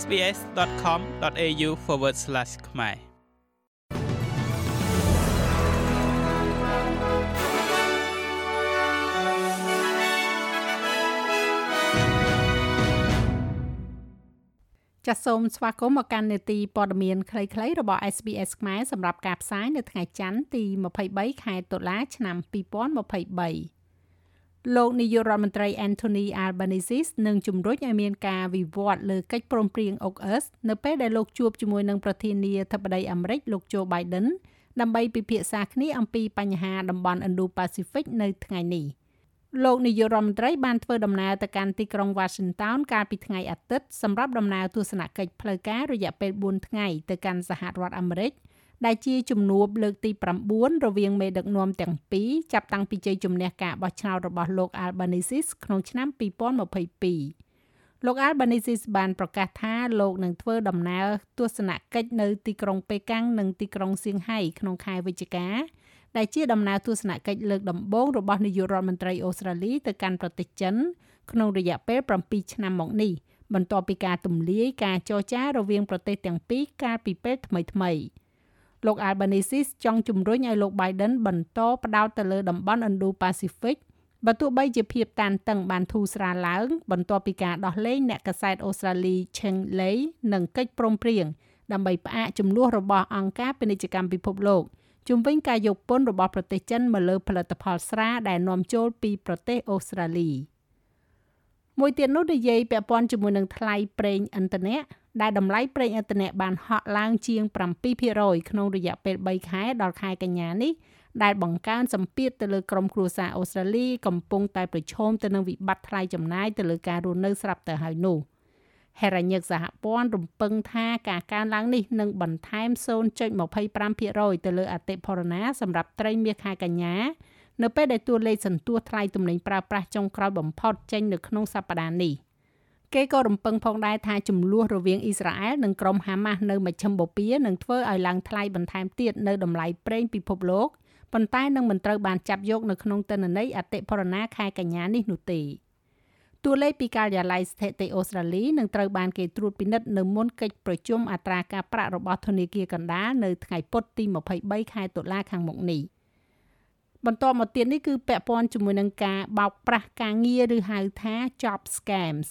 sbs.com.au/ ខ្មែរចាសសូមស្វាគមន៍មកកាន់នេតិព័ត៌មានខ្លីៗរបស់ SBS ខ្មែរសម្រាប់ការផ្សាយនៅថ្ងៃច័ន្ទទី23ខែតុលាឆ្នាំ2023 លោកនាយករដ្ឋមន្ត្រី Anthony Albanese នឹងជំរុញឲ្យមានការវិវត្តលើកិច្ចព្រមព្រៀង AUKUS នៅពេលដែលលោកជួបជាមួយនឹងប្រធានាធិបតីអាមេរិកលោក Joe Biden ដើម្បីពិភាក្សាគ្នាអំពីបញ្ហាតំបន់ Indo-Pacific នៅថ្ងៃនេះ។លោកនាយករដ្ឋមន្ត្រីបានធ្វើដំណើរទៅកាន់ទីក្រុង Washington កាលពីថ្ងៃអាទិត្យសម្រាប់ដំណើរទស្សនកិច្ចផ្លូវការរយៈពេល4ថ្ងៃទៅកាន់សហរដ្ឋអាមេរិក ដែលជាជំនួបលើកទី9រវាងមេដឹកនាំទាំងពីរចាប់តាំងពីជ័យជំនះការបោះឆ្នោតរបស់លោក Albanese ក្នុងឆ្នាំ2022លោក Albanese បានប្រកាសថាលោកនឹងធ្វើដំណើរទស្សនកិច្ចនៅទីក្រុងប៉េកាំងនិងទីក្រុងសៀងហៃក្នុងខែវិច្ឆិកាដែលជាដំណើរទស្សនកិច្ចលើកដំបូងរបស់នាយករដ្ឋមន្ត្រីអូស្ត្រាលីទៅកាន់ប្រទេសចិនក្នុងរយៈពេល7ឆ្នាំមកនេះបន្ទាប់ពីការទម្លាយការចរចារវាងប្រទេសទាំងពីរកាលពីពេលថ្មីៗ លោក Albanese ចង់ជំរុញឲ្យលោក Biden បន្តផ្ដោតទៅលើតំបន់ Indo-Pacific បើទោះបីជាភាពតានតឹងបានធូរស្រាលឡើង បន្ទាប់ពីការដោះលែងអ្នកកាសែតអូស្ត្រាលី Cheng Lei និងកិច្ចព្រមព្រៀងដើម្បីផ្អាកចំនួនរបស់អង្គការពាណិជ្ជកម្មពិភពលោកជំវិញការយកពន្ធរបស់ប្រទេសចិនមកលើផលិតផលស្រាដែលនាំចូលពីប្រទេសអូស្ត្រាលី មួយទៀតនោះនិយាយពាក់ព័ន្ធជាមួយនឹងថ្លៃប្រេងឥន្ធនៈដែលតម្លៃប្រេងឥន្ធនៈបានហក់ឡើងជាង7%ក្នុងរយៈពេល3ខែដល់ខែកញ្ញានេះដែលបង្កើនសម្ពាធទៅលើក្រុមគ្រួសារអូស្ត្រាលីកំពុងតែប្រឈមទៅនឹងវិបត្តិថ្លៃចំណាយទៅលើការរស់នៅស្រាប់ទៅហើយនោះ។ហេរ៉ាញឹកសហព័ន្ធរំពឹងថាការកើនឡើងនេះនឹងបន្ថែម0.25%ទៅលើអតិផរណាសម្រាប់ត្រីមាសខែកញ្ញា នៅពេលដែលតួលេខសន្ទុះថ្លៃទំនិញប្រើប្រាស់ចុងក្រោយបំផុតចេញនៅក្នុងសប្តាហ៍នេះគេក៏រំពឹងផងដែរថាចំនួនរវាងអ៊ីស្រាអែលនិងក្រុមហាម៉ាស់នៅមជ្ឈិមបូព៌ានឹងធ្វើឲ្យឡើងថ្លៃបន្ថែមទៀតនៅតម្លៃប្រេងពិភពលោកប៉ុន្តែនឹងមិនត្រូវបានចាប់យកនៅក្នុងទិន្នន័យអតិផរណាខែកញ្ញានេះនោះទេ។តួលេខពីការិយាល័យស្ថិតិអូស្ត្រាលីនឹងត្រូវបានគេត្រួតពិនិត្យនៅមុនកិច្ចប្រជុំអត្រាការប្រាក់របស់ធនាគារកណ្ដាលនៅថ្ងៃពុធទី23ខែតុលាខាងមុខនេះ បន្តមកទៀតនេះគឺពាក់ព័ន្ធជាមួយនឹងការបោកប្រាស់ការងារឬហៅថា job scams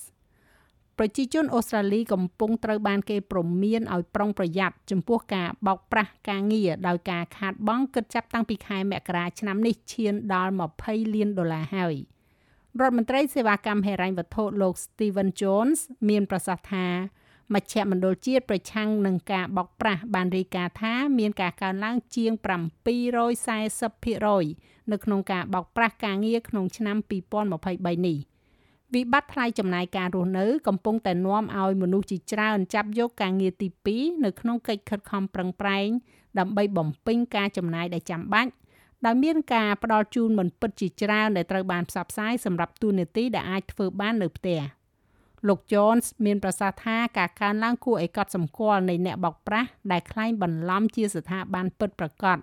ប្រជាជនអូស្ត្រាលីកំពុងត្រូវបានគេព្រមានឲ្យប្រុងប្រយ័ត្នចំពោះការបោកប្រាស់ការងារដោយការខាតបង់គិតចាប់តាំងពីខែមករាឆ្នាំនេះឈានដល់20លានដុល្លារហើយ។រដ្ឋមន្ត្រីសេវាកម្មហិរញ្ញវត្ថុលោក Steven Jones មានប្រសាសន៍ថា មជ្ឈមណ្ឌលជាតិប្រឆាំងនឹងការបោកប្រាស់បានរាយការណ៍ថាមានការកើនឡើងជាង740%នៅក្នុងការបោកប្រាស់ការងារក្នុងឆ្នាំ2023នេះវិបត្តិថ្លៃចំណាយការរស់នៅកំពុងតែនាំឲ្យមនុស្សជាច្រើនចាប់យកការងារទី2នៅក្នុងកិច្ចខិតខំប្រឹងប្រែងដើម្បីបំពេញការចំណាយដែលចាំបាច់ដោយមានការផ្ដល់ជូនមិនពិតជាច្រើនដែលត្រូវបានផ្សព្វផ្សាយសម្រាប់ទូនាទីដែលអាចធ្វើបាននៅផ្ទះ លោក Jones មានប្រសាសន៍ថាការកើនឡើងគួរឲ្យកត់សម្គាល់នៃអ្នកបោកប្រាស់ដែលក្លែងបន្លំជាស្ថាប័នពិតប្រាកដ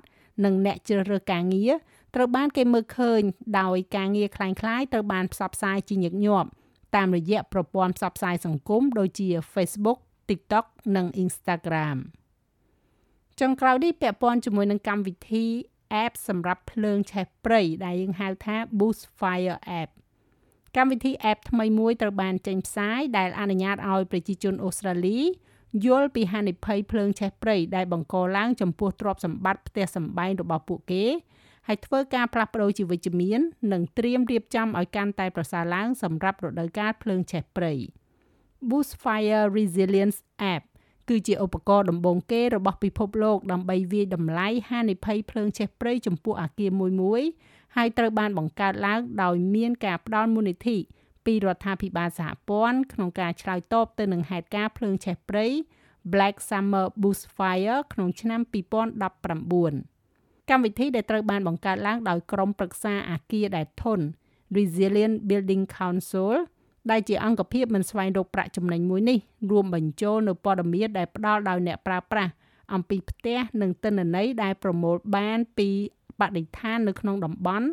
និងអ្នកជ្រើសរើសការងារត្រូវបានគេមើលឃើញដោយការងារคล้ายៗត្រូវបានផ្សព្វផ្សាយជាញឹកញាប់តាមរយៈប្រព័ន្ធផ្សព្វផ្សាយសង្គមដូចជា Facebook, TikTok និង Instagram ចុងក្រោយនេះពាក់ព័ន្ធជាមួយនឹងកម្មវិធី app សម្រាប់ភ្លើងឆេះព្រៃដែលយើងហៅថា Boost Fire app កម្មវិធី app ថ្មីមួយត្រូវបានចេញផ្សាយដែលអនុញ្ញាតឲ្យប្រជាជនអូស្ត្រាលីយល់ពីហានិភ័យភ្លើងឆេះព្រៃដែលបង្កឡើងចំពោះទ្រព្យសម្បត្តិផ្ទះសម្បែងរបស់ពួកគេហើយធ្វើការផ្លាស់ប្ដូរជាវិជ្ជមាន និងត្រៀមរៀបចំឲ្យកាន់តែប្រសើរឡើងសម្រាប់រដូវកាលភ្លើងឆេះព្រៃ Boost Fire Resilience App គឺជាឧបករណ៍ដំបូងគេរបស់ពិភពលោកដើម្បីវាយតម្លៃហានិភ័យភ្លើងឆេះព្រៃចំពោះអាគារមួយមួយ ហើយត្រូវបានបង្កើតឡើងដោយមានការផ្ដល់មូលនិធិពីរដ្ឋាភិបាលសហព័ន្ធក្នុងការឆ្លើយតបទៅនឹងហេតុការណ៍ភ្លើងឆេះព្រៃ Black Summer Bushfire ក្នុងឆ្នាំ2019កម្មវិធីដែលត្រូវបានបង្កើតឡើងដោយក្រុមប្រឹក្សាអាគារដែលធន់ Resilient Building Council ដែលជាអង្គភាពមិនស្វែងរកប្រាក់ចំណេញមួយនេះរួមបញ្ចូលនៅព័ត៌មានដែលផ្ដល់ដោយអ្នកប្រើប្រាស់អំពីផ្ទះនិងទិន្នន័យដែលប្រមូលបានពី បរិស្ថាននៅក្នុងតំបន់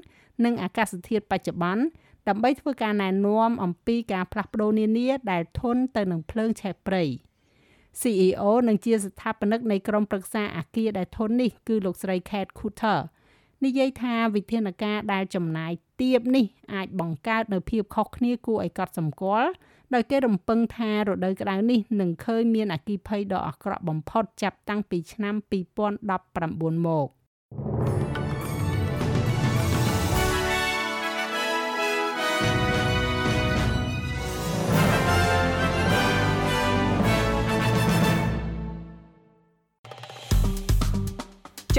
និងអាកាសធាតុបច្ចុប្បន្នដើម្បីធ្វើការណែនាំអំពីការផ្លាស់ប្ដូរនានាដែលធន់ទៅនឹងភ្លើងឆេះព្រៃ។ CEO និងជាស្ថាបនិកនៃក្រុមប្រឹក្សាអាគារដែលធន់នេះគឺលោកស្រី Kate Cooter និយាយថាវិធានការដែលចំណាយទាបនេះអាចបង្កើតនូវភាពខុសគ្នាគួរឲ្យកត់សម្គាល់ដោយគេរំពឹងថារដូវក្តៅនេះនឹងឃើញមានអគ្គិភ័យដ៏អាក្រក់បំផុតចាប់តាំងពីឆ្នាំ2019មក ច